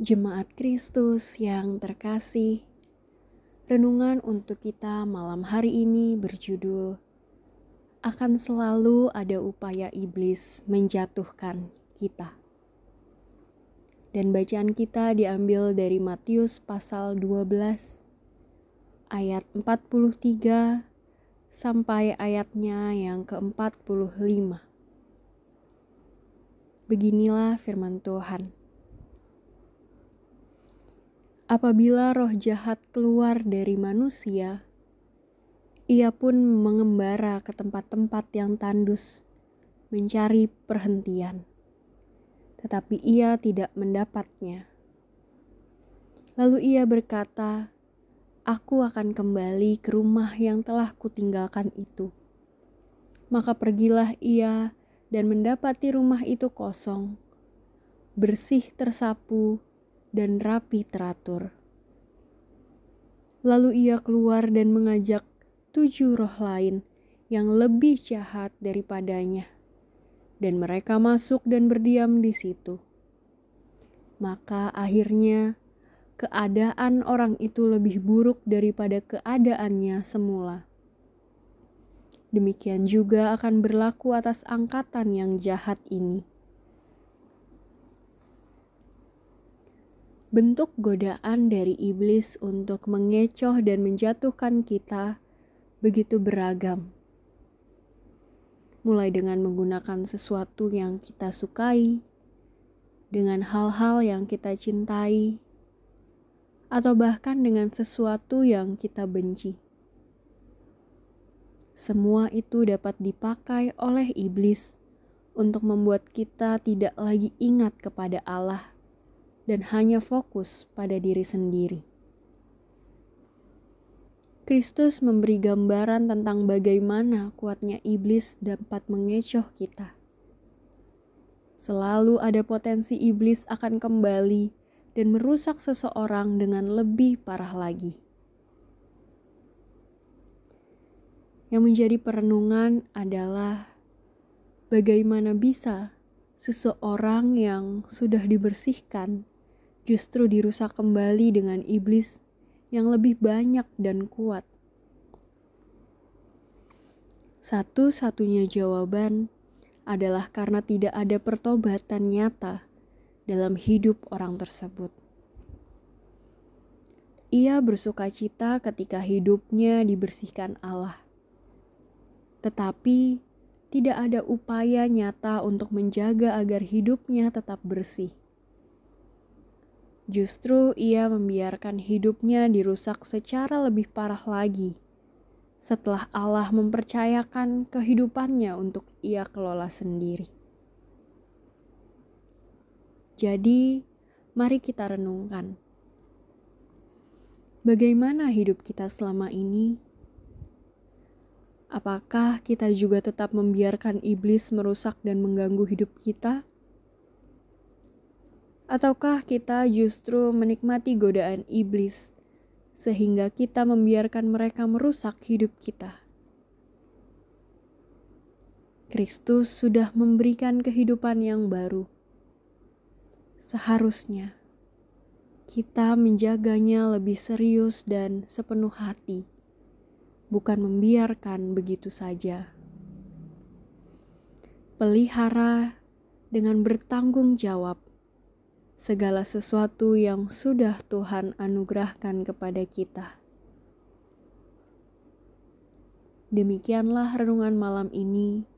Jemaat Kristus yang terkasih, renungan untuk kita malam hari ini berjudul "Akan Selalu Ada Upaya Iblis Menjatuhkan Kita". Dan bacaan kita diambil dari Matius pasal 12 ayat 43 sampai ayatnya yang ke-45. Beginilah firman Tuhan. Apabila roh jahat keluar dari manusia, ia pun mengembara ke tempat-tempat yang tandus, mencari perhentian, tetapi ia tidak mendapatnya. Lalu ia berkata, "Aku akan kembali ke rumah yang telah kutinggalkan itu." Maka pergilah ia dan mendapati rumah itu kosong, bersih tersapu, dan rapi teratur. Lalu ia keluar dan mengajak tujuh roh lain yang lebih jahat daripadanya, dan mereka masuk dan berdiam di situ. Maka akhirnya keadaan orang itu lebih buruk daripada keadaannya semula. Demikian juga akan berlaku atas angkatan yang jahat ini. Bentuk godaan dari iblis untuk mengecoh dan menjatuhkan kita begitu beragam. Mulai dengan menggunakan sesuatu yang kita sukai, dengan hal-hal yang kita cintai, atau bahkan dengan sesuatu yang kita benci. Semua itu dapat dipakai oleh iblis untuk membuat kita tidak lagi ingat kepada Allah dan hanya fokus pada diri sendiri. Kristus memberi gambaran tentang bagaimana kuatnya iblis dapat mengecoh kita. Selalu ada potensi iblis akan kembali dan merusak seseorang dengan lebih parah lagi. Yang menjadi perenungan adalah bagaimana bisa seseorang yang sudah dibersihkan justru dirusak kembali dengan iblis yang lebih banyak dan kuat. Satu-satunya jawaban adalah karena tidak ada pertobatan nyata dalam hidup orang tersebut. Ia bersuka cita ketika hidupnya dibersihkan Allah, tetapi tidak ada upaya nyata untuk menjaga agar hidupnya tetap bersih. Justru ia membiarkan hidupnya dirusak secara lebih parah lagi setelah Allah mempercayakan kehidupannya untuk ia kelola sendiri. Jadi, mari kita renungkan. Bagaimana hidup kita selama ini? Apakah kita juga tetap membiarkan iblis merusak dan mengganggu hidup kita? Ataukah kita justru menikmati godaan iblis sehingga kita membiarkan mereka merusak hidup kita? Kristus sudah memberikan kehidupan yang baru. Seharusnya kita menjaganya lebih serius dan sepenuh hati, bukan membiarkan begitu saja. Pelihara dengan bertanggung jawab segala sesuatu yang sudah Tuhan anugerahkan kepada kita. Demikianlah renungan malam ini.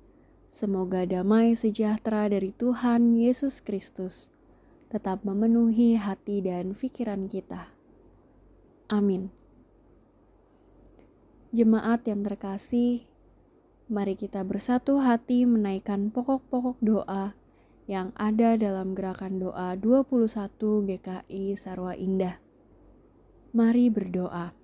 Semoga damai sejahtera dari Tuhan Yesus Kristus tetap memenuhi hati dan pikiran kita. Amin. Jemaat yang terkasih, mari kita bersatu hati menaikkan pokok-pokok doa yang ada dalam gerakan doa 21 GKI Sarwa Indah. Mari berdoa.